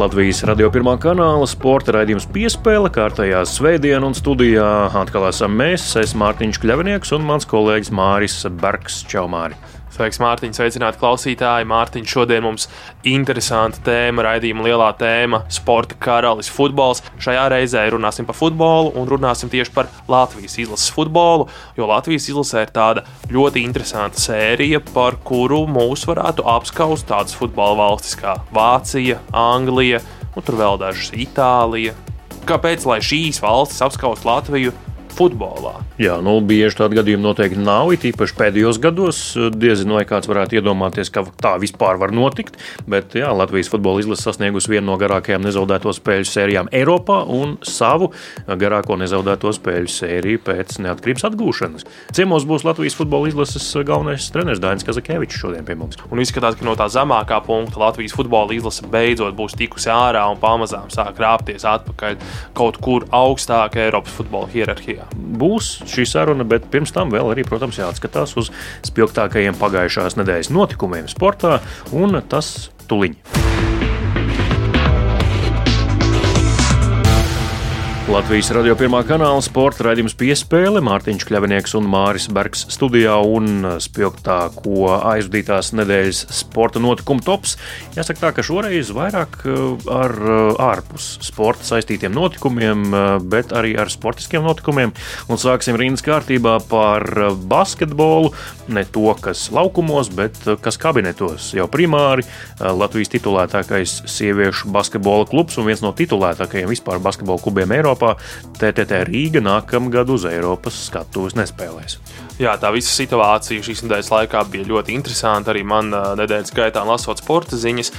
Latvijas radio pirmā kanāla sporta raidījums piespēle kārtējā svētdienā un studijā atkal esam mēs, es Mārtiņš Kļavinieks un mans kolēģis Māris Bergs Čaumāri. Sveiks, Mārtiņ, sveicināti klausītāji. Mārtiņ, šodien mums interesanta tēma, raidījuma lielā tēma - sporta karalis, futbols. Šajā reizē runāsim par futbolu un runāsim tieši par Latvijas izlases futbolu, jo Latvijas izlasē ir tāda ļoti interesanta sērija, par kuru mūs varētu apskaust tādas futbola valstis kā Vācija, Anglija, un tur vēl dažas Itālija. Kāpēc lai šīs valstis apskaustu Latviju? Futbolā. Jā, nu, bieži tādu gadījumu noteikti nav. It īpaši pēdējos gados diezinu, vai kāds varētu iedomāties, ka tā vispār var notikt. Bet jā, Latvijas futbola izlase sasniegusi vienu no garākajām nezaudēto spēļu sērijām Eiropā un savu garāko nezaudēto spēļu sēriju pēc neatkarības atgūšanas. Ciemos būs Latvijas futbola izlases galvenais treneris Dainis Kazakevičs šodien pie mums. Un izskatās, ka no tā zemākā punkta Latvijas futbola izlase beidzot būs tikusi ārā un pamazām sāk rāpties atpakaļ kaut kur augstāk Eiropas futbola hierarhijā būs šī saruna, bet pirms tam vēl arī, protams, jāatskatās uz spilgtākajiem pagājušās nedēļas notikumiem sportā, un tas tuliņi. Latvijas radio pirmā kanāla sporta raidījums piespēle Mārtiņš Kļavinieks un Māris Bergs studijā un spilgtāko aizvadītās nedēļas sporta notikumu tops. Jāsaka tā, ka šoreiz vairāk uh, ar uh, ārpus sporta saistītiem notikumiem, uh, bet arī ar sportiskiem notikumiem. Un sāksim rindas kārtībā par basketbolu. Ne to, kas laukumos, bet kas kabinetos. Jau primāri Latvijas titulētākais sieviešu basketbola klubs un viens no titulētākajiem vispār basketbola klubiem Eiropā Eiropā, TTT Rīga nākamgad uz Eiropas skatuves nespēlēs. Jā, tā visa situācija šīs nedēļas laikā bija ļoti interesanta. Arī man nedēļas gaitā lasot sporta ziņas.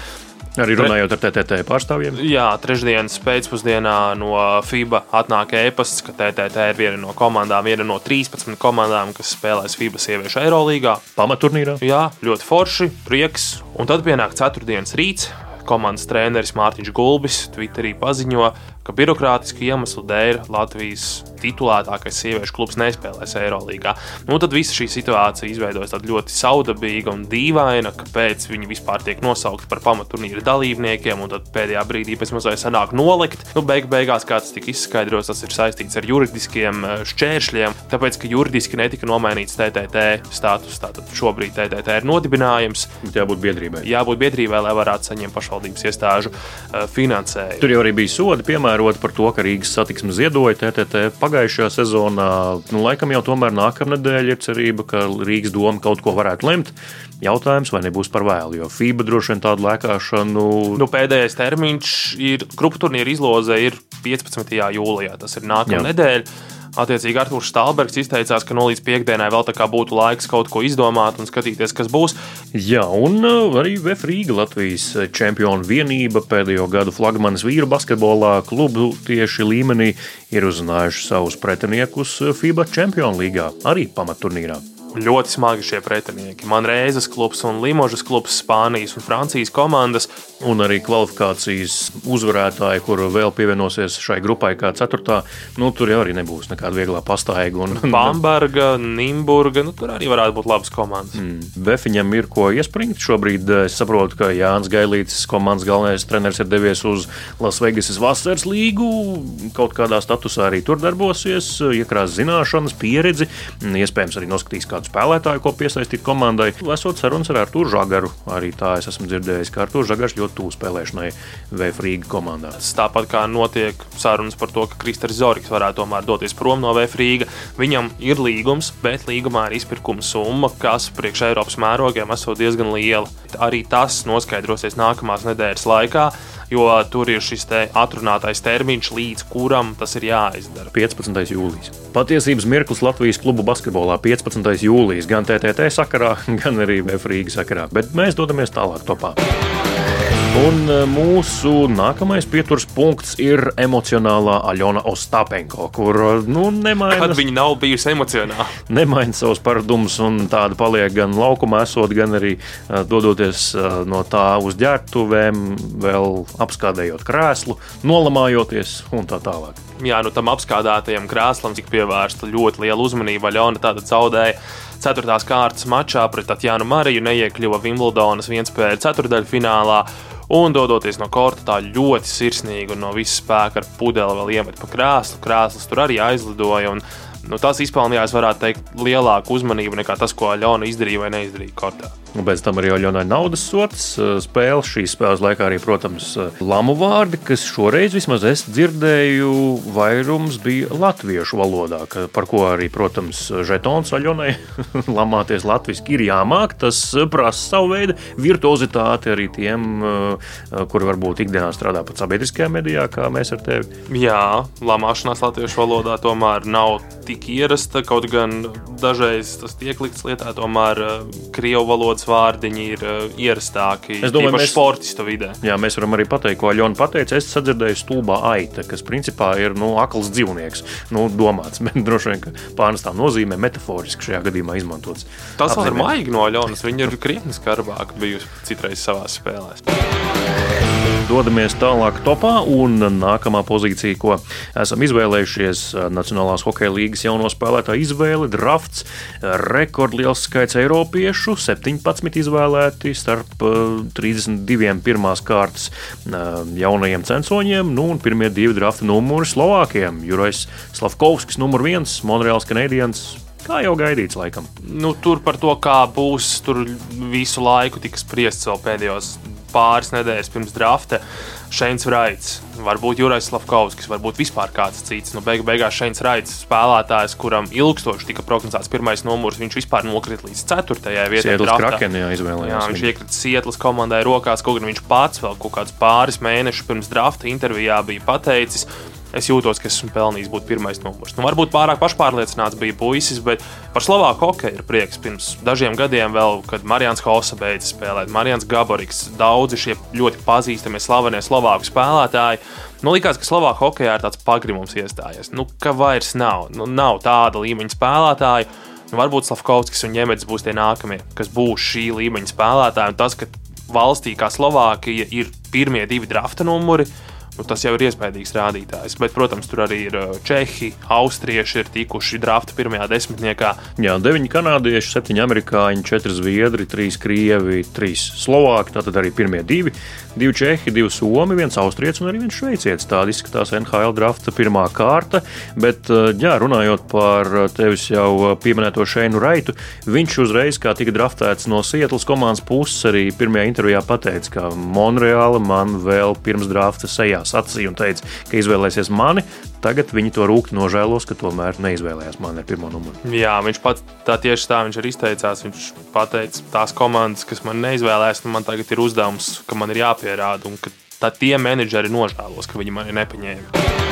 Arī runājot ar TTT pārstāvjiem? Jā, trešdienas pēcpusdienā no FIBA atnāk e-pasts, ka TTT ir viena no komandām, viena no 13 komandām, kas spēlēs FIBA sieviešu Eirolīgā. Pamaturnīrā? Jā, ļoti forši, prieks. Un tad pienāk ceturtdienas rīts. Komandas treneris Mārtiņš Gulbis Twitterī paziņo, ka birokrātiski iemeslu dēļ Latvijas titulētākais sieviešu klubs nespēlēs Eirolandā. Nu, tad visa šī situācija izveidojas ļoti saudabīga un dīvaina, kāpēc viņi vispār tiek nosaukti par pamaturnīra dalībniekiem, un tad pēdējā brīdī pēc mazliet sanāk nolikt. Nu, beig beigās, kā tas tika izskaidrots, tas ir saistīts ar juridiskiem eh, šķēršļiem, tāpēc, ka juridiski netika nomainīts TTT status. Tātad šobrīd TTT ir nodibinājums. Jābūt biedrībai. Jābūt biedrībai, lai varētu saņemt pašvaldības iestāžu eh, finansējumu. Tur jau arī bija sodi, piemērota par to, ka Rīgas satiksme ziedoja TTT pagājušajā sezonā. Nu, laikam jau tomēr nākamnedēļ ir cerība, ka Rīgas doma kaut ko varētu lemt. Jautājums, vai nebūs par vēlu, jo FIBA droši vien tādu lēkāšanu. Nu, pēdējais termiņš ir grupu turnīra izloze ir 15. jūlijā. Tas ir nākamā nedēļa. Attiecīgi, Arthurs Stalbergs izteicās, ka no līdz piekdienai vēl tā kā būtu laiks kaut ko izdomāt un skatīties, kas būs. Jā, un uh, arī VF Rīga Latvijas čempionu vienība pēdējo gadu flagmanis vīru basketbolā klubu tieši līmenī ir uzzinājuši savus pretiniekus FIBA čempionu līgā, arī pamatturnīrā ļoti smagi šie pretinieki. Manreizes klubs un Limožas klubs, Spānijas un Francijas komandas. Un arī kvalifikācijas uzvarētāji, kur vēl pievienosies šai grupai kā ceturtā, nu, tur jau arī nebūs nekāda vieglā pastaiga. Un... Bamberga, Nimburga, nu, tur arī varētu būt labas komandas. Mm. Befiņam ir ko iespringt. Šobrīd es saprotu, ka Jānis Gailītis, komandas galvenais treneris, ir devies uz Lasvegasas vasaras līgu. Kaut kādā statusā arī tur darbosies, iekrās zināšanas, pieredzi, iespējams arī noskatīs kādu spēlētāju, ko piesaistīt komandai. Esot sarunas ar Artur Žagaru, arī tā es esmu dzirdējis, ka Artur Žagars ļoti tuvu spēlēšanai VF komandā. Tāpat kā notiek sarunas par to, ka Kristers Zorigs varētu tomēr doties prom no VF. Viņam ir līgums, bet līgumā ir izpirkuma summa, kas priekš Eiropas mērogiem esot diezgan liela. Arī tas noskaidrosies nākamās nedēļas laikā jo tur ir šis te atrunātais termiņš, līdz kuram tas ir jāizdara. 15. jūlijas. Patiesības mirklis Latvijas klubu basketbolā 15. jūlijas gan TTT sakarā, gan arī VF Rīgas sakarā, bet mēs dodamies tālāk topā. Un e, mūsu nākamais pieturas punkts ir emocionālā Aļona Ostapenko, kur nu, nemaina, Kad viņa nav bijusi emocionāla. nemaina savus paradumus, un tāda paliek gan laukumā, esot, gan arī uh, dodoties no tā uz ģērbtuvēm, vēl apskādējot krēslu, nolamājoties un tā tālāk. Jā, nu tam apskādātajam krēslam tika pievērsta ļoti liela uzmanība. Aļona tāda zaudēja ceturtās kārtas mačā pret Tatjanu Mariju, neiekļuva Wimbledonas vienspēļu ceturdaļfinālā. Un dodoties no korta tā ļoti sirsnīgi un no visas spēka ar pudeli vēl iemet pa krēslu. Krēsls tur arī aizlidoja. Un, nu, tas izpelnījās, varētu teikt, lielāku uzmanību nekā tas, ko Aļona izdarīja vai neizdarīja kortā. Pēc tam arī Oļonai naudas sots spēle. Šīs spēles laikā arī, protams, lamu vārdi, kas šoreiz vismaz es dzirdēju, vairums bija latviešu valodā, par ko arī, protams, žetons Oļonai lamāties latviešu ir jāmāk. Tas prasa savu veidu virtuozitāti arī tiem, kuri varbūt ikdienā strādā pat sabiedriskajā medijā, kā mēs ar tevi. Jā, lamāšanās latviešu valodā tomēr nav tik ierasta, kaut gan dažreiz tas tiek likts lietā, tomēr krievu valodas vārdiņi ir ierastāki. Es domāju, mēs- sportistu vidē. Jā, mēs varam arī pateikt, ko Aļona pateica. Es sadzirdēju stulbā aita, kas principā ir nu, akls dzīvnieks. Nu, domāts, bet droši vien, ka pārnestā nozīmē metaforiski šajā gadījumā izmantots. Tas ir maigi no Ļonas. Viņa ir krietni skarbāka bijusi citreiz savā spēlē. Dodamies tālāk topā, un nākamā pozīcija, ko esam izvēlējušies, Nacionālās hokeja līnijas jauno spēlētāju izvēle, drafts, rekordliels skaits eiropiešu, 17 izvēlēti starp eh, 32 pirmās kārtas eh, jaunajiem censoņiem, nu un pirmie divi drafta numuri Slovākiem - Jurais Slavkovskis, numur viens, Monreāls Canadiens. Kā jau gaidīts, laikam. Nu, tur par to, kā būs, tur visu laiku tika spriests vēl pēdējos pāris nedēļas pirms drafta. Šeins Raits, varbūt Jurais Slavkovskis, varbūt vispār kāds cits. Nu, beig beigās Šeins Raits, spēlētājs, kuram ilgstoši tika prognozēts pirmais numurs, viņš vispār nokrita līdz ceturtajai vietai. Krakenijā izvēlējās. Jā, viņš iekrita Sietlas komandai rokās, kaut gan viņš pats vēl kaut kādus pāris mēnešus pirms drafta intervijā bija pateicis. Es jūtos, ka esmu pelnījis būt pirmais numurs. Nu, varbūt pārāk pašpārliecināts bija puisis, bet par Slovāku hokeju ir prieks. Pirms dažiem gadiem, vēl, kad Marijans Hosa beidza spēlēt, Marijans Gaboriks, daudzi šie ļoti pazīstami slavenie Slovāku spēlētāji. Nu, likās, ka Slovāku hokejā ir tāds pagrimums iestājies. Nu, ka vairs nav. Nu, nav tāda līmeņa spēlētāju. Nu, varbūt Slavkovskis un Ņemets būs tie nākamie, kas būs šī līmeņa spēlētāji. Un tas, ka valstī kā Slovākija ir pirmie divi drafta numuri, nu, tas jau ir iespaidīgs rādītājs. Bet, protams, tur arī ir uh, Čehi, Austrieši, ir tikuši drafta pirmajā desmitniekā. Jā, deviņi kanādieši, septiņi amerikāņi, četri zviedri, trīs krievi, trīs slovāki. Tātad arī pirmie divi. Divi čehi, divi somi, viens austrietis un arī viens šveicietis. Tāda izskatās NHL drafta pirmā kārta. Bet, jā, runājot par tevis jau pieminēto Šeinu Raitu, viņš uzreiz, kā tika draftēts no Sietlas komandas puses, arī pirmajā intervijā pateica, ka Monreāla man vēl pirms drafta sejā sacīja un teica, ka izvēlēsies mani. Tagad viņi to rūkti nožēlos, ka tomēr neizvēlējās mani ar pirmo numuru. Jā, viņš pats tā tieši tā viņš arī izteicās. Viņš teica, tās komandas, kas man neizvēlēs, nu man tagad ir uzdevums, ka man ir jāpierāda, un ka tā tie menedžeri nožēlos, ka viņi mani nepaņēma.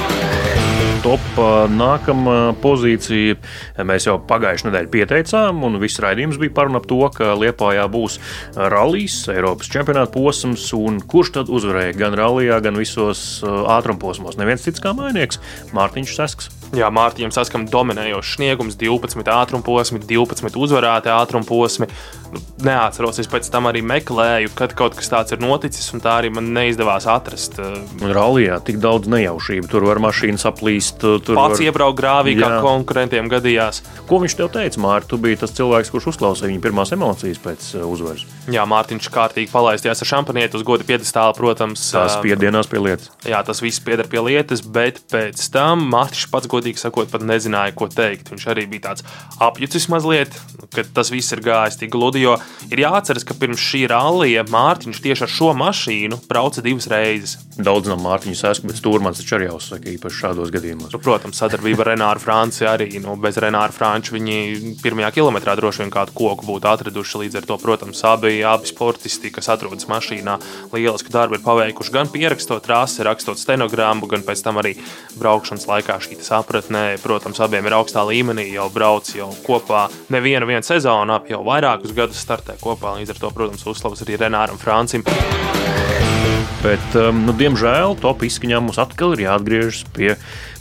Top nākamā pozīcija. Mēs jau pagājušajā nedēļā pieteicām, un viss raidījums bija par un ap to, ka Lietpājā būs rallies, Eiropas čempionāta posms, un kurš tad uzvarēja gan rallijā, gan visos ātrumposmos. Neviens cits kā mainieks - Mārtiņš Sasks. Jā, Mārtiņam saskam dominējošs sniegums, 12 ātrumposmi, 12 uzvarēti ātrumposmi. Nu, neatceros, es pēc tam arī meklēju, kad kaut kas tāds ir noticis, un tā arī man neizdevās atrast. Un rallijā tik daudz nejaušību. Tur var mašīnas aplīst. Tur Pats var... iebraukt grāvī, kā Jā. konkurentiem gadījās. Ko viņš tev teica, Mārtiņ? Tu biji tas cilvēks, kurš uzklausīja viņa pirmās emocijas pēc uh, uzvaras. Jā, Mārtiņš kārtīgi palaistījās ar šampanieti uz goda piedestāla, protams. Tās piedienās pie lietas. Jā, tas viss pieder pie lietas, bet pēc tam Mārtiņš pats, godīgi sakot, pat nezināja, ko teikt. Viņš arī bija tāds apjucis mazliet, ka tas viss ir gājis tik gludi. Jo ir jāatceras, ka pirms šī rallija Mārtiņš tieši ar šo mašīnu brauca divas reizes. Daudz no Mārtiņa sasku, bet stūrmans taču arī jāuzsaka īpaši šādos gadījumos. Nu, protams, sadarbība ar Renāru Franci arī. Nu, bez Renāra Franča viņi pirmajā kilometrā droši vien kādu koku būtu atraduši. Līdz ar to, protams, abi, abi sportisti, kas atrodas mašīnā, lielisku darbu ir paveikuši gan pierakstot trasi, rakstot stenogrammu, gan pēc tam arī braukšanas laikā šī sapratnē. Protams, abiem ir augstā līmenī, jau brauc jau kopā nevienu vienu sezonu, ap jau vairākus gadus startē kopā. Līdz ar to, protams, uzslavas arī Renāram Francim. Bet, um, nu, diemžēl, top izskaņā mums atkal ir jāatgriežas pie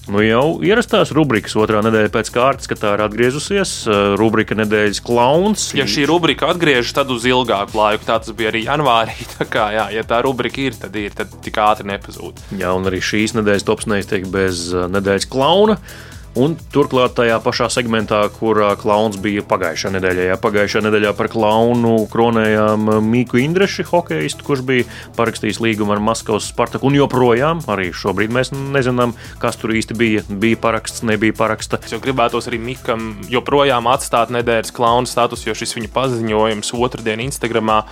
Nu, jau ierastās rubrikas otrā nedēļa pēc kārtas, kad tā ir atgriezusies. Uh, rubrika nedēļas klauns. Ja šī rubrika atgriežas, tad uz ilgāku laiku. Tā tas bija arī janvārī. Kā, jā, ja tā rubrika ir, tad ir, tad tik ātri nepazūd. Jā, un arī šīs nedēļas tops neiztiek bez uh, nedēļas klauna. Un turklāt tajā pašā segmentā, kur klauns bija pagājušā nedēļā. Jā, pagājušā nedēļā par klaunu kronējām Mīku Indreši, hokeistu, kurš bija parakstījis līgumu ar Maskavas Spartaku. Un joprojām arī šobrīd mēs nezinām, kas tur īsti bija. Bija paraksts, nebija paraksta. Es gribētos arī Mikam joprojām atstāt nedēļas klauna status, jo šis viņa paziņojums otrdien Instagramā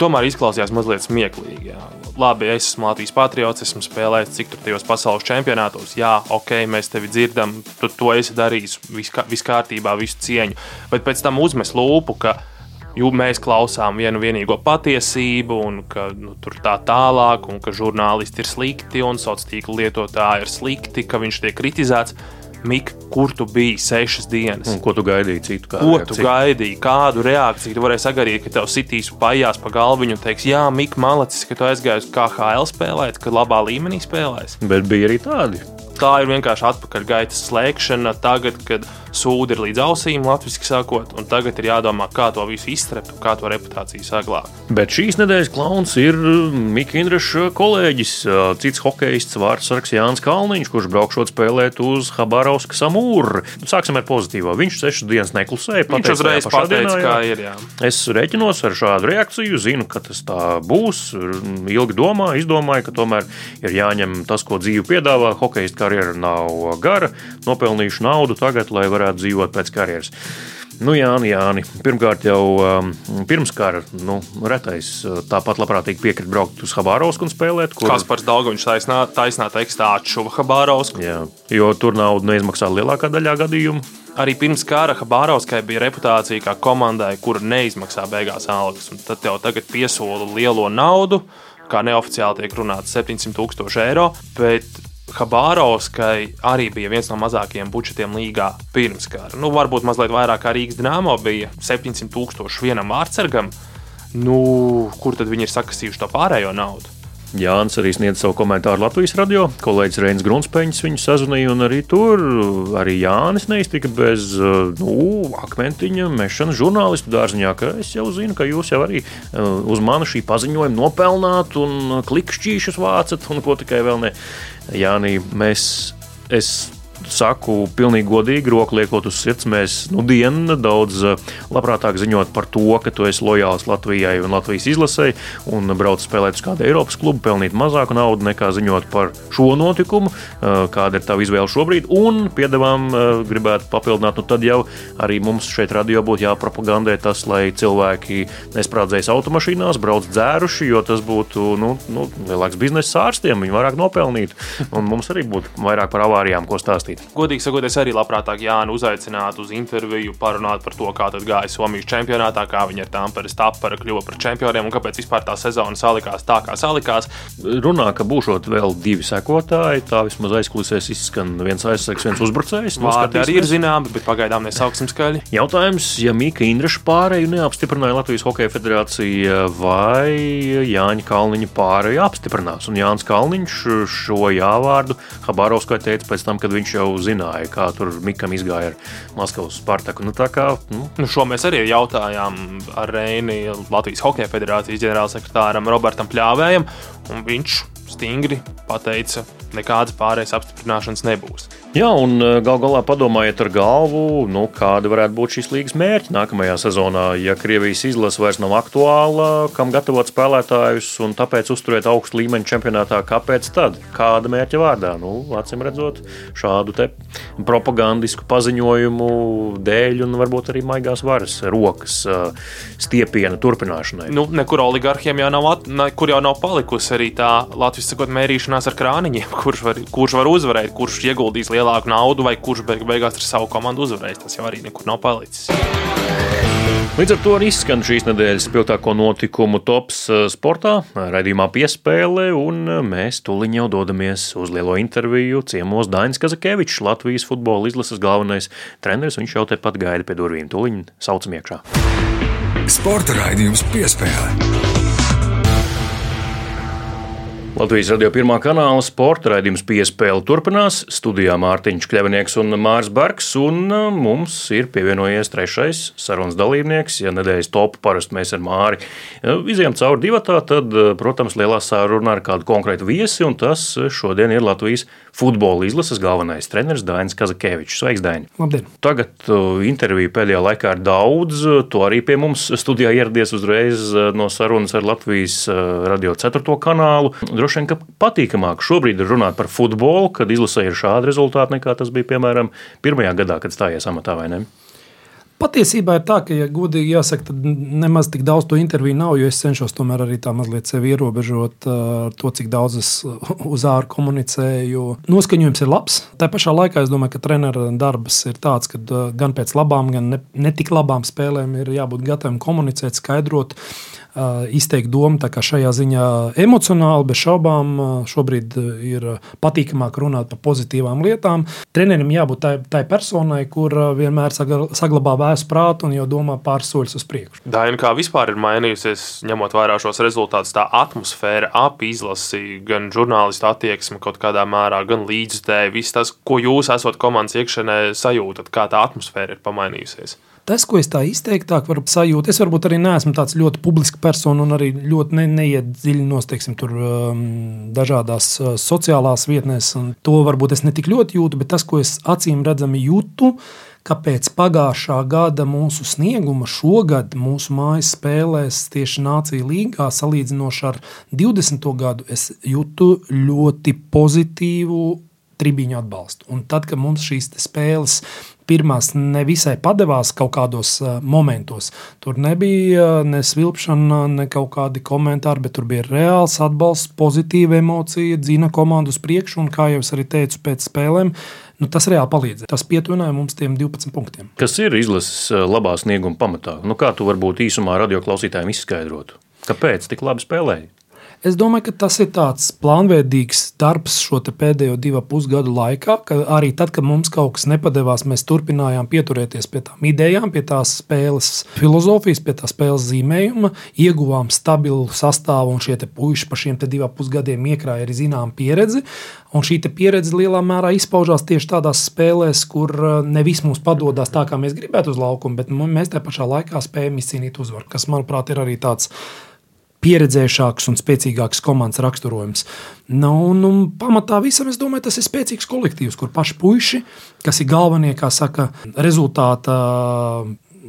tomēr izklausījās mazliet smieklīgi. Jā. Labi, es esmu Latvijas patriots, esmu spēlējis cik tur tajos pasaules čempionātos. Jā, ok, mēs tevi dzirdam, tu to esi darījis, viss vis kārtībā, visu cieņu. Bet pēc tam uzmes lūpu, ka mēs klausām vienu vienīgo patiesību, un ka nu, tur tā tālāk, un ka žurnālisti ir slikti, un sociālo tīklu lietotāji ir slikti, ka viņš tiek kritizēts. Mik, kur tu biji sešas dienas? Un ko tu gaidīji citu? Ko reakciju? tu gaidīji? Kādu reakciju tu varēji sagaidīt, ka tev sitīs pajās pa galviņu un teiks, jā, Mik, malacis, ka tu aizgāji uz KHL spēlēt, ka labā līmenī spēlēs? Bet bija arī tādi. Tā ir vienkārši atpakaļgaitas slēgšana tagad, kad sūdi ir līdz ausīm, latviešu sakot, un tagad ir jādomā, kā to visu iztrept un kā to reputāciju saglabāt. Bet šīs nedēļas klauns ir Mikls Indrišs kolēģis, cits hokejists vārds Sarks Jānis Kalniņš, kurš braukšot spēlēt uz Habarovska Samūru. Nu, sāksim ar pozitīvo. Viņš sešas dienas neklusēja. Viņš uzreiz pateica, kā ir. Jā. Es reķinos ar šādu reakciju, zinu, ka tas tā būs. Ilgi domāju, izdomāju, ka tomēr ir jāņem tas, ko dzīve piedāvā. Hokeja karjera nav gara, nopelnījuši naudu tagad, lai varētu varētu dzīvot pēc karjeras. Nu, Jāni, Jāni, pirmkārt, jau um, pirms kara nu, retais uh, tāpat labprātīgi piekrita braukt uz Habārovsku un spēlēt. Kur... Kas par Dāngoņu taisnā, taisnā tekstā atšuva Habārovsku? Jā, jo tur naudu neizmaksā lielākā daļā gadījumu. Arī pirms kara Habārovskai bija reputācija kā komandai, kur neizmaksā beigās algas. Tad jau tagad piesola lielo naudu, kā neoficiāli tiek runāts 700 tūkstoši eiro. Bet Habārovskai arī bija viens no mazākajiem budžetiem līgā pirms kara. Nu, varbūt mazliet vairāk kā Rīgas dīnāmo bija 700 tūkstoši vienam vārdsargam. Nu, kur tad viņi ir sakasījuši to pārējo naudu? Jānis arī sniedz savu komentāru Latvijas radio. Kolēģis Reinis Grunsteins viņu sazvanīja, un arī tur arī Jānis neiztika bez nu, akmentiņa mešanas žurnālistu dārziņā. Es jau zinu, ka jūs jau arī uz manu šī paziņojuma nopelnāt un klikšķīšus vācat, un ko tikai vēl ne. Jānī, mēs. Es saku pilnīgi godīgi, roku liekot uz sirds, mēs nu dienu daudz eh, labprātāk ziņot par to, ka tu esi lojāls Latvijai un Latvijas izlasēji un brauc spēlēt uz kādu Eiropas klubu, pelnīt mazāku naudu nekā ziņot par šo notikumu, eh, kāda ir tava izvēle šobrīd. Un piedāvām eh, gribētu papildināt, nu tad jau arī mums šeit radio būtu jāpropagandē tas, lai cilvēki nesprādzējas automašīnās, brauc dzēruši, jo tas būtu nu, nu, lielāks biznesa ārstiem, viņi vairāk nopelnītu. Un mums arī būtu vairāk par avārijām, ko stāstīt iesaistīt. Godīgi sakot, es arī labprātāk Jānu uzaicinātu uz interviju, parunāt par to, kā gāja Somijas čempionātā, kā viņi ar Tamperes tapara kļuva par čempioniem un kāpēc vispār tā sezona salikās tā, kā salikās. Runā, ka būšot vēl divi sekotāji, tā vismaz aizkulisēs izskan viens aizsargs, viens uzbrucējs. Vārdi arī ir zināmi, bet pagaidām nesauksim skaļi. Jautājums, ja Mika Indraša pārēju neapstiprināja Latvijas Hokeja federācija vai Jāņa Kalniņa pārēju apstiprinās, un Jānis Kalniņš šo jāvārdu Habarovskai teica pēc tam, kad viņš jau jau zināja, kā tur Mikam izgāja ar Maskavas Spartaku. Nu, kā, nu. Nu, šo mēs arī jautājām ar Reini Latvijas Hokeja federācijas ģenerālsekretāram Robertam Pļāvējam, un viņš stingri pateica, nekādas pārējais apstiprināšanas nebūs. Jā, un e, gal galā padomājiet ar galvu, nu, kāda varētu būt šīs līgas mērķi nākamajā sezonā. Ja Krievijas izlase vairs nav aktuāla, kam gatavot spēlētājus un tāpēc uzturēt augstu līmeņu čempionātā, kāpēc tad? Kāda mērķa vārdā? Nu, acīm redzot, šādu propagandisku paziņojumu dēļ un varbūt arī maigās varas rokas e, stiepiena turpināšanai. Nu, nekur oligarhiem jau nav, at, nekur jau nav palikusi arī tā Latvijas sakot mērīšanās ar krāniņiem, kurš var, kurš var uzvarēt, kurš ieguldīs lielāku naudu, vai kurš beig beigās ar savu komandu uzvarēs. Tas jau arī nekur nav palicis. Līdz ar to arī izskan šīs nedēļas spilgtāko notikumu tops eh, sportā, raidījumā piespēle, un eh, mēs tuliņ jau dodamies uz lielo interviju ciemos Dainis Kazakevičs, Latvijas futbola izlases galvenais treneris. Viņš jau tepat gaida pie durvīm. Tuliņ saucam iekšā. Sporta raidījums piespēle. Latvijas radio pirmā kanāla sporta raidījums piespēle turpinās. Studijā Mārtiņš Kļavinieks un Mārs Bergs, un uh, mums ir pievienojies trešais sarunas dalībnieks. Ja nedēļas topu parasti mēs ar Māri uh, izējām cauri divatā, tad, uh, protams, lielā sāruna ar kādu konkrētu viesi, un tas šodien ir Latvijas futbola izlases galvenais treneris Dainis Kazakēvičs. Sveiks, Daini! Labdien! Tagad interviju pēdējā laikā ir daudz. Tu arī pie mums studijā ieradies uzreiz no sarunas ar Latvijas radio 4. kanālu droši vien patīkamāk šobrīd ir runāt par futbolu, kad izlasē ir šādi rezultāti, nekā tas bija piemēram pirmajā gadā, kad stājies amatā vai ne? Patiesībā ir tā, ka, ja godīgi jāsaka, tad nemaz tik daudz to interviju nav, jo es cenšos tomēr arī tā mazliet sevi ierobežot ar to, cik daudz es uz ārā komunicēju. Noskaņojums ir labs. Tā pašā laikā es domāju, ka treneru darbs ir tāds, ka gan pēc labām, gan ne, ne tik labām spēlēm ir jābūt gataviem komunicēt, skaidrot izteikt domu šajā ziņā emocionāli, bez šaubām. Šobrīd ir patīkamāk runāt par pozitīvām lietām. Trenerim jābūt tai, tai personai, kur vienmēr saglabā vēsu prātu un jau domā pāris soļus uz priekšu. Daina, kā vispār ir mainījusies, ņemot vērā šos rezultātus, tā atmosfēra ap izlasi, gan žurnālistu attieksme kaut kādā mērā, gan līdzstēji, viss tas, ko jūs esat komandas iekšēnē sajūtat, kā tā atmosfēra ir pamainījusies. Tas, ko es tā izteiktāk varu sajūt, es varbūt arī neesmu tāds ļoti publisks persona un arī ļoti ne, neiedziļinos teiksim, tur, um, dažādās uh, sociālās vietnēs. To varbūt es ne tik ļoti jūtu, bet tas, ko es acīm redzami jūtu, ka pēc pagājušā gada mūsu snieguma šogad mūsu mājas spēlēs tieši Nācija līgā salīdzinoši ar 20. gadu, es jūtu ļoti pozitīvu tribiņu atbalstu. Un tad, kad mums šīs spēles pirmās nevisai padevās kaut kādos uh, momentos. Tur nebija uh, ne svilpšana, ne kaut kādi komentāri, bet tur bija reāls atbalsts, pozitīva emocija, dzina komandu uz priekšu. Un, kā jau es arī teicu pēc spēlēm, nu, tas reāli palīdzēja. Tas pietuvināja mums tiem 12 punktiem. Kas ir izlases labā snieguma pamatā? Nu, kā tu varbūt īsumā radioklausītājiem izskaidrotu? Kāpēc tik labi spēlēji? Es domāju, ka tas ir tāds plānveidīgs darbs šo pēdējo divu pusgadu laikā, ka arī tad, kad mums kaut kas nepadevās, mēs turpinājām pieturēties pie tām idejām, pie tās spēles filozofijas, pie tā spēles zīmējuma, ieguvām stabilu sastāvu, un šie puiši pa šiem diviem pusgadiem iekrāja arī zināmu pieredzi. Un šī pieredze lielā mērā izpaužās tieši tādās spēlēs, kur uh, nevis mums padodas tā, kā mēs gribētu uz laukuma, bet mēs tajā pašā laikā spējam izcīnīt uzvaru, kas, manuprāt, ir arī tāds pieredzējušāks un spēcīgāks komandas raksturojums. Nu, un, un pamatā visam es domāju, tas ir spēcīgs kolektīvs, kur paši puiši, kas ir galvenie, kā saka, rezultāta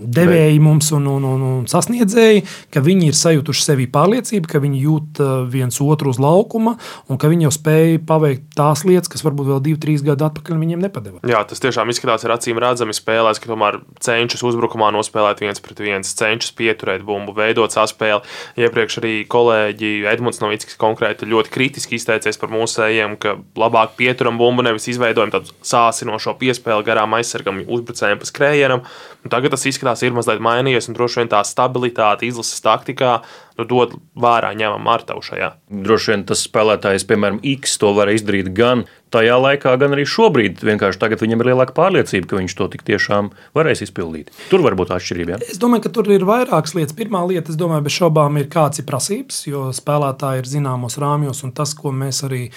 devēji mums un, un, un, un sasniedzēji, ka viņi ir sajutuši sevi pārliecību, ka viņi jūt uh, viens otru uz laukuma un ka viņi jau spēja paveikt tās lietas, kas varbūt vēl divi, trīs gadi atpakaļ viņiem nepadeva. Jā, tas tiešām izskatās ar acīm redzami spēlēs, ka tomēr cenšas uzbrukumā nospēlēt viens pret viens, cenšas pieturēt bumbu, veidot saspēli. Iepriekš arī kolēģi Edmunds Novickis konkrēti ļoti kritiski izteicies par mūsējiem, ka labāk pieturam bumbu, nevis izveidojam tādu sāsinošo piespēli garām aizsargam uzbrucējiem pa skrējienam. Un tagad tas izskatās, ir mazliet mainījies, un droši vien tā stabilitāte izlases taktikā nu, dod vērā ņemam Martavu šajā. Droši vien tas spēlētājs, piemēram, X to var izdarīt gan tajā laikā, gan arī šobrīd. Vienkārši tagad viņam ir lielāka pārliecība, ka viņš to tik tiešām varēs izpildīt. Tur var būt atšķirība. Ja? Es domāju, ka tur ir vairākas lietas. Pirmā lieta, es domāju, bez šaubām ir kāds ir prasības, jo spēlētāji ir zināmos rāmjos un tas, ko mēs arī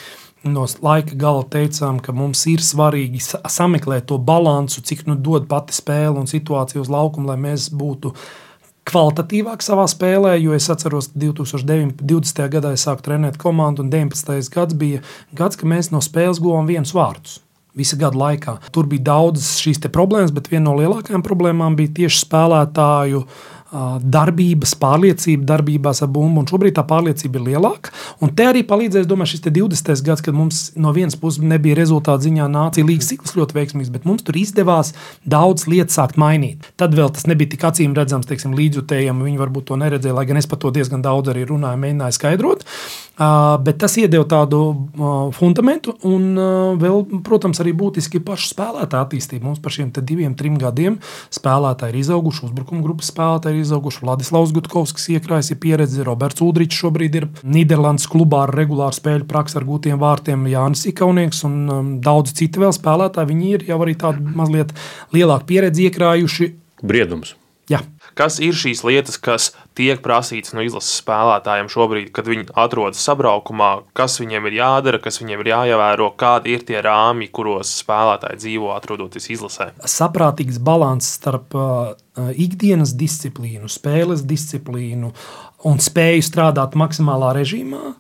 no laika gala teicām, ka mums ir svarīgi sameklēt to līdzsvaru, cik nu dod pati spēle un situācija uz laukuma, lai mēs būtu kvalitatīvāk savā spēlē. Jo es atceros, ka 2020. gadā es sāku trenēt komandu, un 19. gads bija gads, kad mēs no spēles guvām viens vārdus. Visa gada laikā. Tur bija daudzas šīs problēmas, bet viena no lielākajām problēmām bija tieši spēlētāju uh, darbības, pārliecība darbībās ar bumbu. Šobrīd tā pārliecība ir lielāka. Un te arī palīdzēs, domāju, šis 20. gads, kad mums no vienas puses nebija rezultātu ziņā nācija līgas cikls ļoti veiksmīgs, bet mums tur izdevās daudz lietas sākt mainīt. Tad vēl tas nebija tik acīm redzams, teiksim, līdzjutējiem. Viņi varbūt to neredzēja, lai gan es par to diezgan daudz arī runāju, mēģināju skaidrot. Uh, bet tas iedeva tādu uh, fundamentu, un uh, vēl, protams, arī būtiski pašu spēlētāju attīstību. Mums par šiem diviem, trim gadiem spēlētāji ir izauguši, uzbrukuma grupas spēlētāji ir izauguši. Vladislavs Gutkovskis iekrājis ir pieredzi, Roberts Udrichs šobrīd ir Nīderlandes klubā ar regulāru spēļu praksi ar gūtiem vārtiem, Jānis Ikaunieks un um, daudz citu vēl spēlētāji. Viņi ir jau arī tādu mazliet lielāku pieredzi iekrājuši. Briedums. Jā. Kas ir šīs lietas, kas tiek prasītas no izlases spēlētājiem šobrīd, kad viņi atrodas sabraukumā, kas viņiem ir jādara, kas viņiem ir jāievēro, kādi ir tie rāmji, kuros spēlētāji dzīvo, atrodoties izlasē? Saprātīgs līdzsvars starp uh, ikdienas disciplīnu, spēles disciplīnu un spēju strādāt maksimālā režīmā.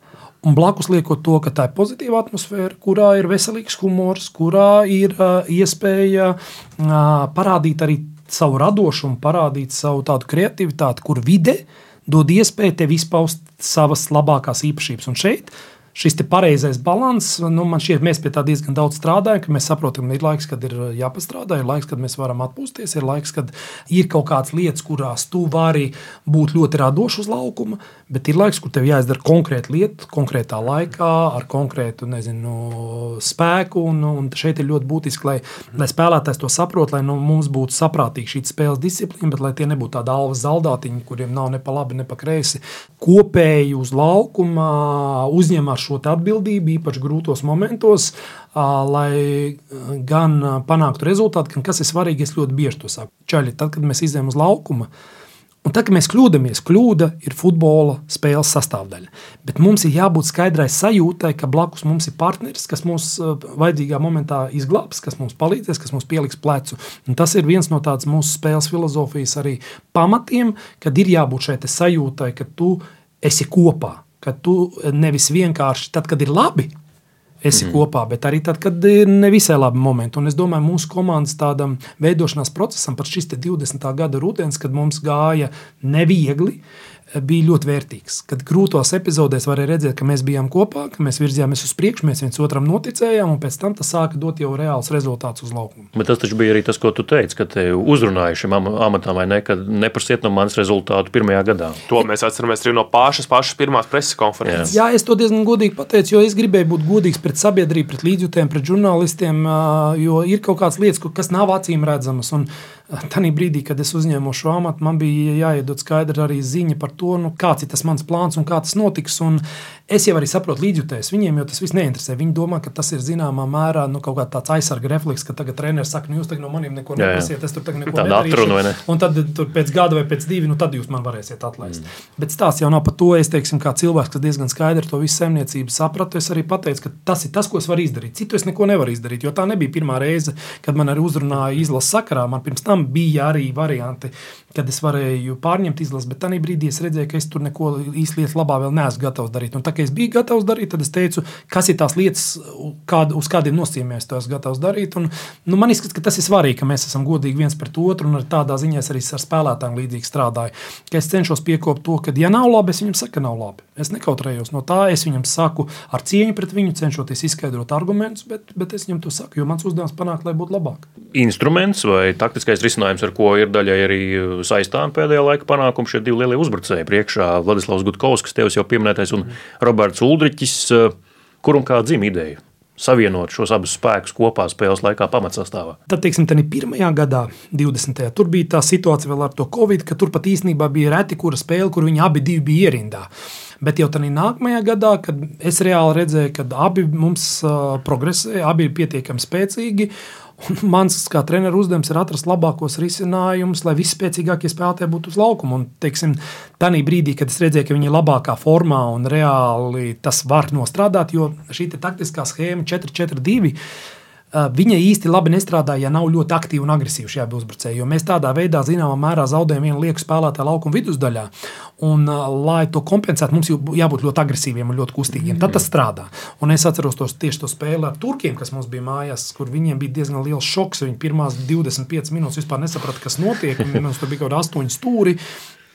Un blakus liekot to, ka tā ir pozitīva atmosfēra, kurā ir veselīgs humors, kurā ir uh, iespēja uh, parādīt arī savu radošumu, parādīt savu tādu kreativitāti, kur vide dod iespēju tev izpaust savas labākās īpašības. Un šeit šis pareizais līdzsvars, nu, man šķiet, mēs pie tā diezgan daudz strādājam, ka mēs saprotam, ka ir laiks, kad ir jāpastrādā, ir laiks, kad mēs varam atpūsties, ir laiks, kad ir kaut kādas lietas, kurās tu vari būt ļoti radošs uz laukuma, bet ir laiks, kur tev jāizdara konkrēta lieta, konkrētā laikā, ar konkrētu nezinu, spēku. Un, un šeit ir ļoti būtiski, lai, lai spēlētājs to saprot, lai nu, mums būtu saprātīga šī spēles disciplīna, bet lai tie nebūtu tādi alvas zaldātiņi, kuriem nav ne pa labi, ne pa kreisi. Kopēji uz laukuma uzņemās šo atbildību, īpaši grūtos momentos, lai gan panāktu rezultātu, gan kas ir svarīgi, es ļoti bieži to saku. Čaļi, tad, kad mēs izējām uz laukuma, Un tad, kad mēs kļūdāmies, kļūda ir futbola spēles sastāvdaļa. Bet mums ir jābūt skaidrai sajūtai, ka blakus mums ir partneris, kas mums vajadzīgā momentā izglābs, kas mums palīdzēs, kas mums pieliks plecu. Un tas ir viens no tādas mūsu spēles filozofijas arī pamatiem, kad ir jābūt šai sajūtai, ka tu esi kopā ka tu nevis vienkārši tad, kad ir labi, esi mm. kopā, bet arī tad, kad ir nevisai labi momenti. Un es domāju, mūsu komandas tādam veidošanās procesam, pat šis 20. gada rudens, kad mums gāja neviegli, bija ļoti vērtīgs. Kad grūtos epizodēs varēja redzēt, ka mēs bijām kopā, ka mēs virzījāmies uz priekšu, mēs viens otram noticējām, un pēc tam tas sāka dot jau reāls rezultāts uz laukuma. Bet tas taču bija arī tas, ko tu teici, ka te uzrunāja šim amatam, vai ne, ka neprasiet no manis rezultātu pirmajā gadā. To mēs atceramies arī no pašas, pašas pirmās preses konferences. Jā. Jā, es to diezgan godīgi pateicu, jo es gribēju būt godīgs pret sabiedrību, pret līdzjutējiem, pret žurnālistiem, jo ir kaut kādas lietas, kas nav acīm redzamas. Un, Tanī brīdī, kad es uzņēmu šo amatu, man bija jāiedod skaidra arī ziņa par to, nu, kāds ir tas mans plāns un kā tas notiks. Un es jau arī saprotu līdzjutējus. Viņiem jau tas viss neinteresē. Viņi domā, ka tas ir zināmā mērā nu, kaut kāds aizsarga refleks, ka tagad treneris saka, nu, jūs tagad no maniem neko neprasiet, es tur tagad neko nedarīšu. Ne? Un tad tur pēc gada vai pēc divi, nu, tad jūs man varēsiet atlaist. Mm. Bet stāsts jau nav par to. Es teiksim, kā cilvēks, kas diezgan skaidri to visu saimniecību sapratu, es arī pateicu, ka tas ir tas, ko es varu izdarīt. Citu es neko nevaru izdarīt, jo tā nebija pirmā reize, kad man arī uzrunāja izlases sakarā. Man pirms tam bija arī varianti, kad es varēju pārņemt izlasi, bet tajā brīdī es redzēju, ka es tur neko īsti lietas labā vēl neesmu gatavs darīt. Un tā kā es biju gatavs darīt, tad es teicu, kas ir tās lietas, kād, uz kādiem nosacījumiem es to esmu gatavs darīt. Un, nu, man izskatās, ka tas ir svarīgi, ka mēs esam godīgi viens pret otru, un tādā ziņā es arī ar spēlētājiem līdzīgi strādāju. Ka es cenšos piekopt to, ka, ja nav labi, es viņam saku, nav labi. Es nekautrējos no tā, es viņam saku ar cieņu pret viņu, cenšoties izskaidrot argumentus, bet, bet es viņam to saku, jo mans uzdevums panākt, lai būtu labāk. Instruments vai taktiskais risinājums, ar ko ir daļai arī saistām pēdējā laika panākumi šie divi lielie uzbrucēji priekšā - Vladislavs Gutkovs, kas tev jau pieminētais, un Roberts Uldriķis, kur un kā dzim ideja savienot šos abus spēkus kopā spēles laikā pamatsastāvā. Tad, teiksim, tā pirmajā gadā, 20. tur bija tā situācija vēl ar to Covid, ka tur pat īstenībā bija reti, kura spēle, kur viņi abi bija ierindā. Bet jau tādā nākamajā gadā, kad es reāli redzēju, ka abi mums uh, progresē, abi ir pietiekami spēcīgi. Un mans kā treneru uzdevums ir atrast labākos risinājumus, lai visspēcīgākie spēlētāji būtu uz laukuma. Un, teiksim, tādā brīdī, kad es redzēju, ka viņi ir labākā formā un reāli tas var nostrādāt, jo šī taktiskā schēma 4-4-2 Viņa īsti labi nestrādā, ja nav ļoti aktīva un agresīva šajā uzbrucēji. Mēs tādā veidā, zināmā mērā, zaudējam vienu lieku spēlētāju laukuma vidusdaļā. Un, lai to kompensētu, mums jābūt ļoti agresīviem un ļoti kustīgiem. Tad tas strādā. Un es atceros tos, tieši to spēli ar turkiem, kas mums bija mājās, kur viņiem bija diezgan liels šoks. Viņi pirmās 25 minūtes vispār nesaprata, kas notiek. Mums tur bija kaut kādi astoņi stūri.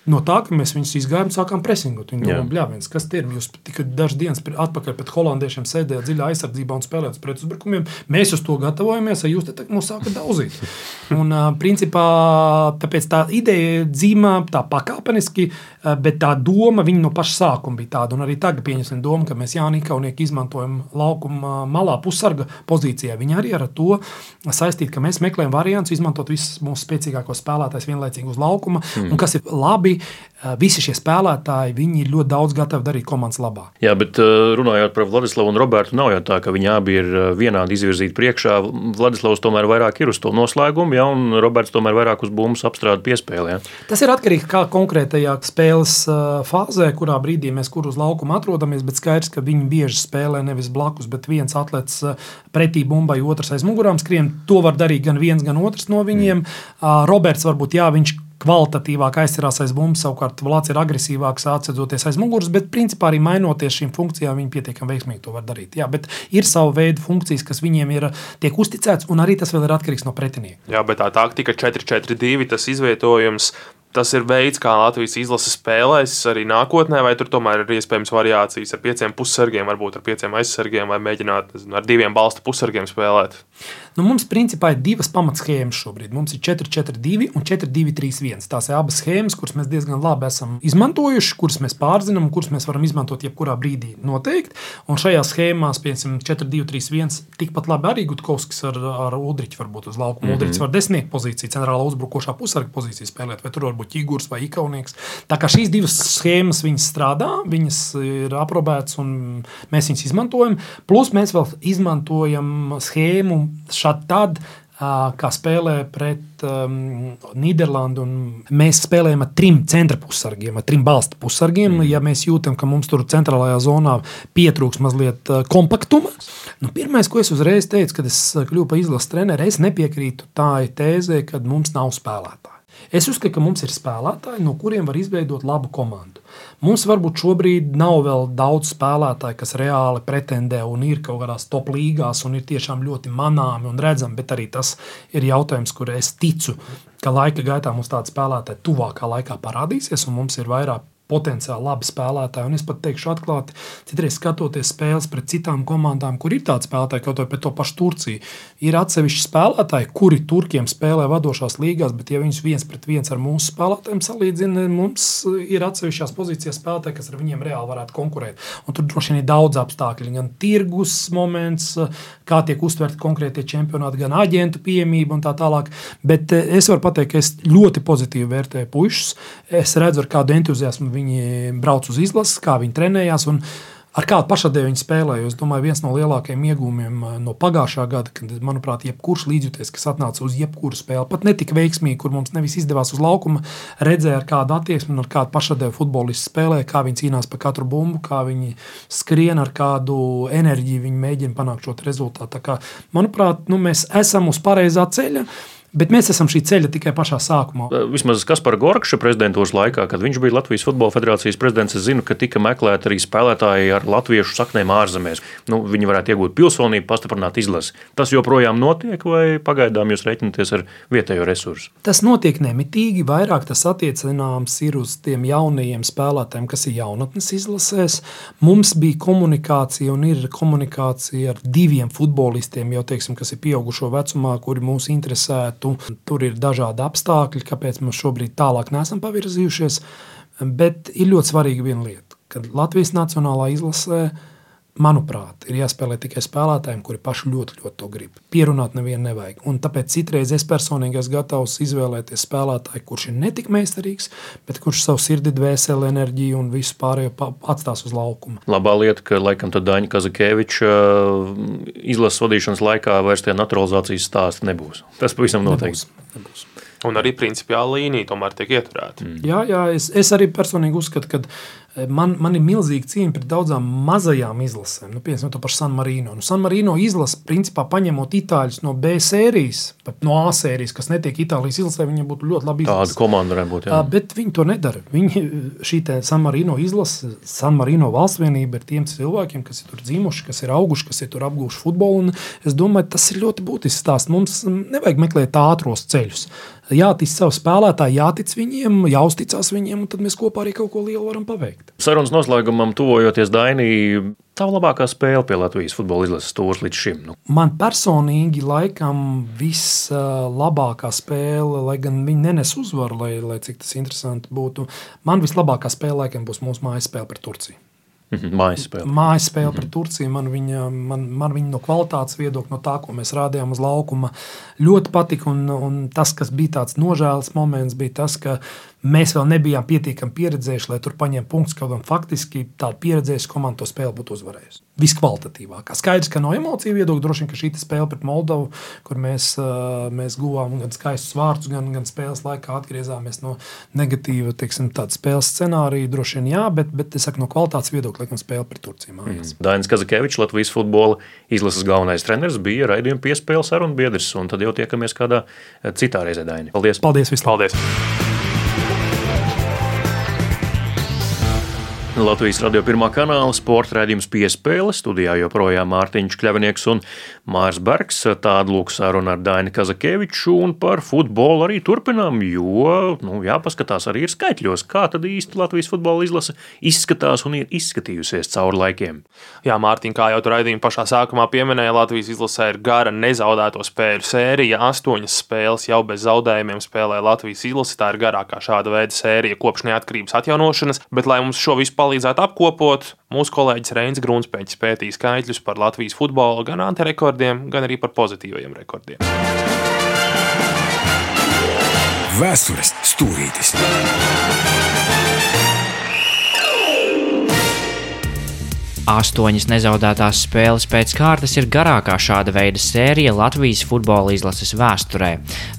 No tā, ka mēs viņus izgājām, sākām presingot. Viņi domā, bļāviens, kas tie ir. Jūs tikai dažas dienas atpakaļ pēc holandiešiem sēdējāt dziļā aizsardzībā un spēlējāt pret uzbrukumiem. Mēs uz to gatavojamies, ja jūs te mūs sākat daudzīt. Un, principā, tāpēc tā ideja dzīmā tā pakāpeniski, bet tā doma no paša sākuma bija tāda. Un arī tagad pieņemsim domu, ka mēs Jānis Kaunieki izmantojam laukuma malā pussarga pozīcijā. Viņi arī ar to saistīti, ka mēs meklējam variantus izmantot visus mūsu spēcīgākos spēlētājus vienlaicīgi uz laukuma. Mm. Un kas ir labi, labi. Visi šie spēlētāji, viņi ir ļoti daudz gatavi darīt komandas labā. Jā, bet runājot par Vladislavu un Robertu, nav jau tā, ka viņi abi ir vienādi izvirzīti priekšā. Vladislavs tomēr vairāk ir uz to noslēgumu, ja, un Roberts tomēr vairāk uz bumbas apstrādi piespēlē. Ja. Tas ir atkarīgs no konkrētajā spēles fāzē, kurā brīdī mēs kur uz laukuma atrodamies, bet skaidrs, ka viņi bieži spēlē nevis blakus, bet viens atlets pretī bumbai, otrs aiz mugurām skrien. To var darīt gan viens, gan otrs no viņiem. Mm. Roberts varbūt, jā, viņš kvalitatīvāk aizsarās aiz bumbas, savukārt Vlads ir agresīvāks, atcedoties aiz muguras, bet principā arī mainoties šīm funkcijām, viņi pietiekami veiksmīgi to var darīt. Jā, bet ir sava veida funkcijas, kas viņiem ir tiek uzticēts, un arī tas vēl ir atkarīgs no pretinieka. Jā, bet tā taktika 4-4-2, tas izvietojums tas ir veids, kā Latvijas izlase spēlēs arī nākotnē, vai tur tomēr ir iespējams variācijas ar pieciem pussargiem, varbūt ar pieciem aizsargiem, vai mēģināt nezinu, ar diviem balsta pussargiem spēlēt? Nu, mums principā ir divas pamatschēmas šobrīd. Mums ir 4-4-2 un 4-2-3-1. Tās ir abas schēmas, kuras mēs diezgan labi esam izmantojuši, kuras mēs pārzinām, kuras mēs varam izmantot jebkurā brīdī noteikti. Un šajā schēmā, piemēram, 4-2-3-1, tikpat labi arī Gutkovskis ar, ar Udriču varbūt uz laukuma. Mm -hmm. Udričs var desmitnieku pozīciju, centrālā uzbrukošā pusarga pozīciju spēlēt, vai tur var būt ķīgurs vai ikaunieks. Tā kā šīs divas schēmas strādā, viņas ir aprobētas un mēs viņas izmantojam. Plus mēs vēl izmantojam schēmu šādi tad, kā spēlē pret um, Nīderlandi. Mēs spēlējam ar trim centra pusargiem, ar trim balsta pusargiem. Mm. Ja mēs jūtam, ka mums tur centrālajā zonā pietrūks mazliet kompaktuma, nu, pirmais, ko es uzreiz teicu, kad es kļuvu par izlases treneru, es nepiekrītu tā tēzē, ka mums nav spēlētāju. Es uzskatu, ka mums ir spēlētāji, no kuriem var izveidot labu komandu. Mums varbūt šobrīd nav vēl daudz spēlētāju, kas reāli pretendē un ir kaut kādās top līgās un ir tiešām ļoti manāmi un redzami, bet arī tas ir jautājums, kur es ticu, ka laika gaitā mums tādi spēlētāji tuvākā laikā parādīsies un mums ir vairāk potenciāli labi spēlētāji. Un es pat teikšu, atklāti, citreiz skatoties spēles pret citām komandām, kur ir tādi spēlētāji, kaut vai pret to pašu Turciju, ir atsevišķi spēlētāji, kuri Turkiem spēlē vadošās līgās, bet ja viņus viens pret viens ar mūsu spēlētājiem salīdzina, mums ir atsevišķās pozīcijās spēlētāji, kas ar viņiem reāli varētu konkurēt. Un tur droši vien ir daudz apstākļu, gan tirgus moments, kā tiek uztverti konkrētie čempionāti, gan aģentu pieejamība un tā tālāk. Bet eh, es varu pateikt, ka es ļoti pozitīvi vērtēju puikas. Es redzu, ar kādu entuziasmu viņi brauc uz izlases, kā viņi trenējās. Ar kādu pašadēju viņi spēlēja. Es domāju, viens no lielākajiem iegūmiem eh, no pagājušā gada, kad, manuprāt, jebkurš līdzjūties, kas atnāca uz jebkuru spēli, pat ne tik veiksmīgi, kur mums nevis izdevās uz laukuma, redzēja, ar kādu attieksmi un ar kādu pašadēju futbolistu spēlē, kā viņi cīnās par katru bumbu, kā viņi skrien, ar kādu enerģiju viņi mēģina panākt šo rezultātu. Kā, manuprāt, nu, mēs esam uz pareizā ceļa. Bet mēs esam šī ceļa tikai pašā sākumā. Vismaz Kaspar Gorkša prezidentūras laikā, kad viņš bija Latvijas Futbola Federācijas prezidents, es zinu, ka tika meklēti arī spēlētāji ar latviešu saknēm ārzemēs. Nu, viņi varētu iegūt pilsonību, pastiprināt izlasi. Tas joprojām notiek, vai pagaidām jūs reiķinaties ar vietējo resursu? Tas notiek nemitīgi. Vairāk tas attiecināms ir uz tiem jaunajiem spēlētājiem, kas ir jaunatnes izlasēs. Mums bija komunikācija un ir komunikācija ar diviem futbolistiem, jau teiksim, kas ir pieaugušo vecumā, kuri mūs interesē lietu. Tur ir dažādi apstākļi, kāpēc mēs šobrīd tālāk neesam pavirzījušies. Bet ir ļoti svarīga viena lieta, ka Latvijas Nacionālā izlasē manuprāt, ir jāspēlē tikai spēlētājiem, kuri paši ļoti, ļoti to grib. Pierunāt nevienu nevajag. Un tāpēc citreiz es personīgi esmu gatavs izvēlēties spēlētāju, kurš ir ne tik meistarīgs, bet kurš savu sirdi, dvēseli, enerģiju un visu pārējo atstās uz laukuma. Labā lieta, ka laikam Daņa Kazakēviča uh, izlases vadīšanas laikā vairs tie naturalizācijas stāsti nebūs. Tas pavisam noteikti. Nebūs. Nebūs. Un arī principiāla līnija tomēr tiek ieturēta. Mm. Jā, jā es, es arī personīgi uzskatu, ka Man, man ir milzīga cīņa pret daudzām mazajām izlasēm. Nu, piemēram, to pašu San Marino. Nu, San Marino izlase, principā, paņemot itāļus no B sērijas, no A sērijas, kas netiek Itālijas izlasē, viņiem būtu ļoti labi izlase. Tāda komanda varētu būt. Jā. Bet viņi to nedara. Viņi, šī San Marino izlase, San Marino valsts vienība ir tiem cilvēkiem, kas ir tur dzimuši, kas ir auguši, kas ir tur apgūši futbolu. Un es domāju, tas ir ļoti būtisks stāsts. Mums nevajag meklēt ātros ceļus jātic savu spēlētāju, jātic viņiem, jāuzticas viņiem, un tad mēs kopā arī kaut ko lielu varam paveikt. Sarunas noslēgumam, tuvojoties Dainī, tā labākā spēle pie Latvijas futbola izlases stūres līdz šim? Nu. Man personīgi laikam vislabākā spēle, lai gan viņi nenes uzvaru, lai, lai cik tas interesanti būtu, man vislabākā spēle laikam būs mūsu mājas spēle pret Turciju. Mhm, mājas spēle. Mājas spēle pret Turciju. Man viņa, man, man viņa no kvalitātes viedokļa, no tā, ko mēs rādījām uz laukuma, ļoti patika. Un, un tas, kas bija tāds nožēlas moments, bija tas, ka mēs vēl nebijām pietiekami pieredzējuši, lai tur paņemtu punktus. Kaut gan faktiski tāda pieredzējuša komanda to spēli būtu uzvarējusi. Viskvalitatīvākā. Skaidrs, ka no emociju viedokļa droši vien, šī spēle pret Moldovu, kur mēs, mēs guvām gan skaistus vārdus, gan, gan spēles laikā atgriezāmies no negatīva teiksim, spēles scenārija, droši vien jā, bet, bet es saku, no kvalitātes viedokļa, laikam, spēle pret Turciju. Mm. Dainis Kazakevičs, Latvijas futbola izlases galvenais treneris, bija raidījuma piespēles sarunbiedrs, un tad jau tiekamies kādā citā reizē, Daini. Paldies! Paldies! Vislabāk. Paldies! Latvijas radio pirmā kanāla sporta raidījums piespēle. Studijā joprojām Mārtiņš Kļavinieks un Mārs Bergs. Tāda lūk saruna ar Daini Kazakeviču un par futbolu arī turpinām, jo nu, jāpaskatās arī ir skaitļos, kā tad īsti Latvijas futbola izlase izskatās un ir izskatījusies cauri laikiem. Jā, Mārtiņ, kā jau tur raidījuma pašā sākumā pieminēja, Latvijas izlasē ir gara nezaudēto spēļu sērija. Astoņas spēles jau bez zaudējumiem spēlē Latvijas izlase. Tā ir garākā šāda veida sērija kopš neatkarības atjaunošanas, bet lai mums šo visu palīdzētu apkopot, mūsu kolēģis Reins Grunspēķis pētīja skaitļus par Latvijas futbolu gan antirekordiem, gan arī par pozitīviem rekordiem. Vēstures stūrītis! Astoņas nezaudētās spēles pēc kārtas ir garākā šāda veida sērija Latvijas futbola izlases vēsturē.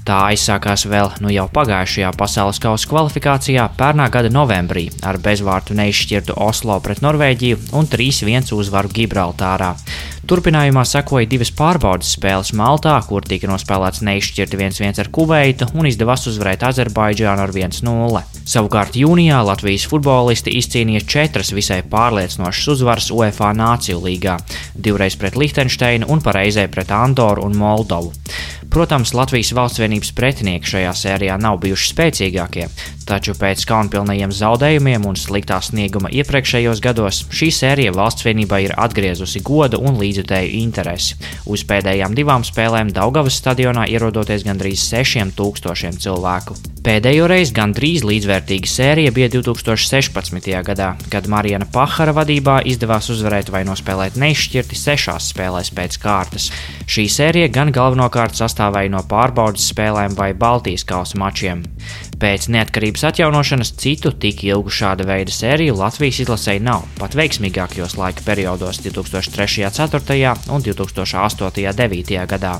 Tā aizsākās vēl nu jau pagājušajā pasaules kausa kvalifikācijā pērnā gada novembrī ar bezvārtu neizšķirtu Oslo pret Norvēģiju un 3-1 uzvaru Gibraltārā. Turpinājumā sekoja divas pārbaudas spēles Maltā, kur tika nospēlēts neizšķirti 1-1 ar Kuveitu un izdevās uzvarēt Azerbaidžānu ar 1-0. Savukārt jūnijā Latvijas futbolisti izcīnīja četras visai pārliecinošas uzvaras UEFA Nāciju līgā, divreiz pret Lihtenšteinu un pareizē pret Andoru un Moldovu. Protams, Latvijas valsts vienības pretinieki šajā sērijā nav bijuši spēcīgākie, taču pēc kaunpilnajiem zaudējumiem un sliktā snieguma iepriekšējos gados šī sērija valsts vienībai ir atgriezusi godu un līdzjutēju interesi. Uz pēdējām divām spēlēm Daugavas stadionā ierodoties gandrīz 6000 cilvēku. Pēdējo reizi gandrīz līdzvērtīga sērija bija 2016. gadā, kad Marijana Pahara vadībā izdevās uzvarēt vai nospēlēt neizšķirti sešās spēlēs pēc kārtas. Šī sērija gan galvenokārt sastāvēja no pārbaudas spēlēm vai Baltijas kausa mačiem. Pēc neatkarības atjaunošanas citu tik ilgu šāda veida sēriju Latvijas izlasēji nav, pat veiksmīgākajos laika periodos 2003. 4. un 2008. 9. gadā.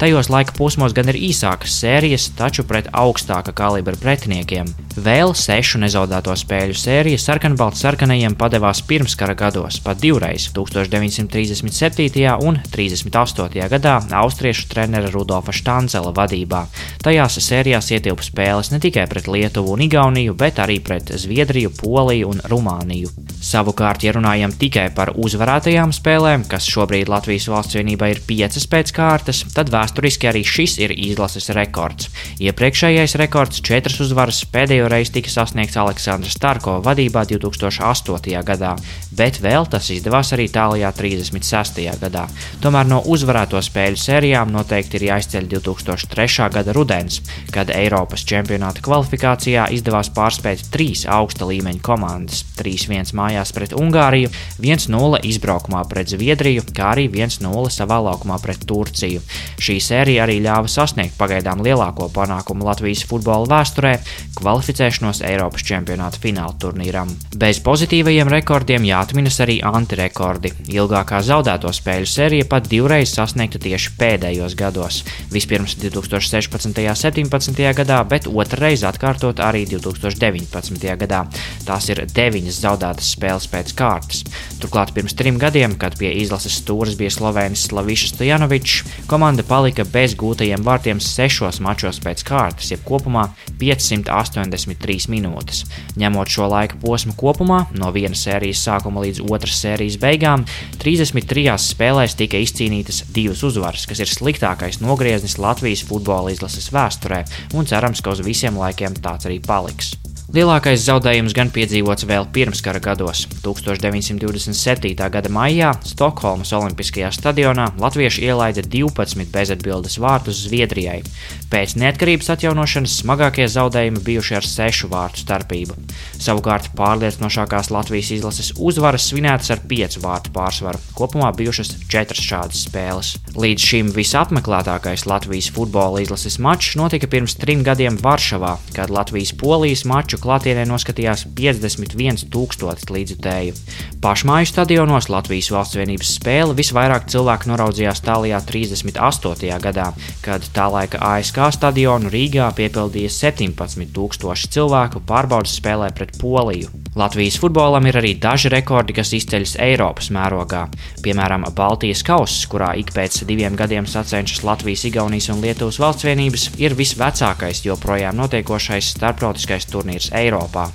Tajos laika posmos gan ir īsākas sērijas, taču pret augstāka kalibra pretiniekiem. Vēl sešu nezaudēto spēļu sērija sarkanbalts sarkanajiem padevās pirmskara gados, pat divreiz - 1937. un 38. gadā austriešu trenera Rudolfa Štancela vadībā. Tajās sērijās ietilpa spēles ne tikai pret Lietuvu un Igauniju, bet arī pret Zviedriju, Poliju un Rumāniju. Savukārt, ja runājam tikai par uzvarētajām spēlēm, kas šobrīd Latvijas valsts vienībā ir piecas pēc kārtas, tad vēsturiski arī šis ir izlases rekords. Iepriekšējais rekords, četras uzvaras, pēdējo reizi tika sasniegts Aleksandra Starko vadībā 2008. gadā, bet vēl tas izdevās arī Itālijā 36. gadā. Tomēr no uzvarēto spēļu sērijām noteikti ir jāizceļ 2003. gada rudens, kad Eiropas čempionāta kvalifikācijā izdevās pārspēt trīs augsta līmeņa komandas - 3-1 mājās pret Ungāriju, 1-0 izbraukumā pret Zviedriju, kā arī 1-0 savā laukumā pret Turciju. Šī sērija arī ļāva sasniegt pagaidām lielāko panākumu Latvijas futbola vēsturē - kvalificēšanos Eiropas čempionāta fināla turnīram. Bez pozitīvajiem rekordiem jāatminas arī antirekordi. Ilgākā zaudēto spēļu sērija pat divreiz sasniegta tieši pēdējos gados. Vispirms 2016. un 2017. gadā, bet otrreiz atkārtot arī 2019. gadā. Tās ir deviņas zaudētas spēles pēc kārtas. Turklāt pirms trim gadiem, kad pie izlases stūres bija Slovēnis Slavišs Stojanovičs, komanda palika bez gūtajiem vārtiem sešos mačos pēc kārtas, jeb kopumā 583 minūtes. Ņemot šo laika posmu kopumā, no vienas sērijas sākuma līdz otras sērijas beigām, 33 spēlēs tika izcīnītas divas uzvaras, kas ir sliktākais nogrieznis Latvijas futbola izlases vēsturē, un cerams, ka uz visiem laikiem tāds arī paliks. Lielākais zaudējums gan piedzīvots vēl pirmskara gados. 1927. gada maijā Stokholmas Olimpiskajā stadionā latvieši ielaida 12 bezatbildes vārtus Zviedrijai. Pēc neatkarības atjaunošanas smagākie zaudējumi bijuši ar sešu vārtu starpību. Savukārt pārliecinošākās Latvijas izlases uzvaras svinētas ar piecu vārtu pārsvaru. Kopumā bijušas četras šādas spēles. Līdz šim visapmeklētākais Latvijas futbola izlases mačs notika pirms trim gadiem Varšavā, kad Latvijas-Polijas maču klātienē noskatījās 51,000 līdzjutēju. Pašmāju stadionos Latvijas valsts vienības spēle visvairāk cilvēku noraudzījās tālajā 38. gadā, kad tā laika ASK stadionu Rīgā piepildīja 17,000 cilvēku pārbaudas spēlē pret Poliju. Latvijas futbolam ir arī daži rekordi, kas izceļas Eiropas mērogā. Piemēram, Baltijas kauss, kurā ik pēc diviem gadiem sacenšas Latvijas, Igaunijas un Lietuvas valsts vienības, ir visvecākais joprojām notiekošais starptautiskais turnīrs Eiropā.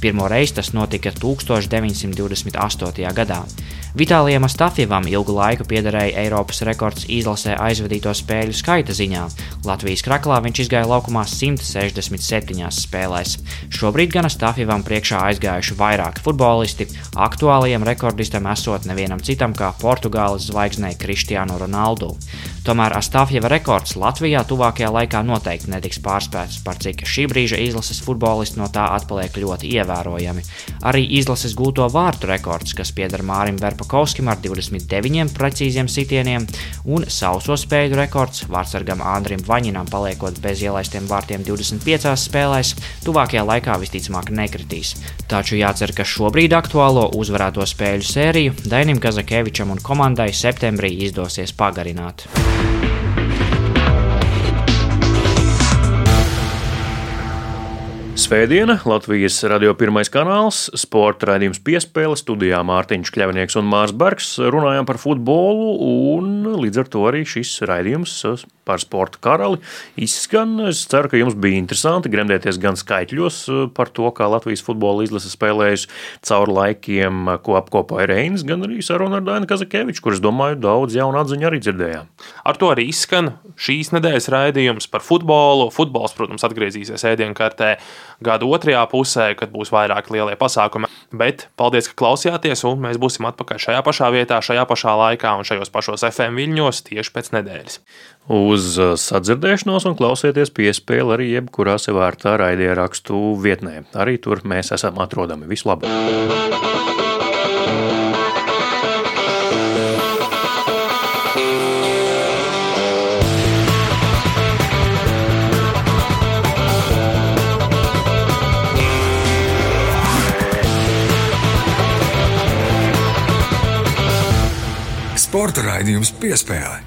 Pirmo reizi tas notika 1928. gadā. Vitālijam Astafjevam ilgu laiku piederēja Eiropas rekords izlasē aizvadīto spēļu skaita ziņā. Latvijas kraklā viņš izgāja laukumā 167 spēlēs. Šobrīd gan Astafjevam priekšā aizgājuši vairāki futbolisti, aktuālajam rekordistam esot nevienam citam kā Portugāles zvaigznei Kristiānu Ronaldu. Tomēr Astafjeva rekords Latvijā tuvākajā laikā noteikti netiks pārspēts, par cik šī brīža izlases futbolisti no tā atpaliek ļoti ievērojami. Arī izlases gūto vārtu rekords, kas pieder Mārim Verpakovskim ar 29 precīziem sitieniem, un sauso spēļu rekords vārdsargam Andrim Vaņinam paliekot bez ielaistiem vārtiem 25 spēlēs, tuvākajā laikā visticamāk nekritīs. Taču jācer, ka šobrīd aktuālo uzvarēto spēļu sēriju Dainim Kazakevičam un komandai septembrī izdosies pagarināt. Svētdiena, Latvijas radio pirmais kanāls, sporta raidījums piespēle, studijā Mārtiņš Kļavnieks un Mārs Bergs. Runājām par futbolu, un līdz ar to arī šis raidījums par sporta karali izskan. Es ceru, ka jums bija interesanti gremdēties gan skaitļos par to, kā Latvijas futbola izlase spēlējusi cauri laikiem, ko apkopoja Reinis, gan arī saruna ar Dainu Kazakeviču, kurus, domāju, daudz jaunu atziņu arī dzirdējām. Ar to arī izskan šīs nedēļas raidījums par futbolu. Futbols, protams, atgriezīsies ēdienkartē gada otrajā pusē, kad būs vairāk lielie pasākumi. Bet paldies, ka klausījāties, un mēs būsim atpakaļ šajā pašā vietā, šajā pašā laikā un šajos pašos FM viļņos tieši pēc nedēļas. Uz sadzirdēšanos un klausieties piespēli arī jebkurā sevērtā raidierakstu vietnē. Arī tur mēs esam atrodami. Vislabāk! Raidījums piespēlē.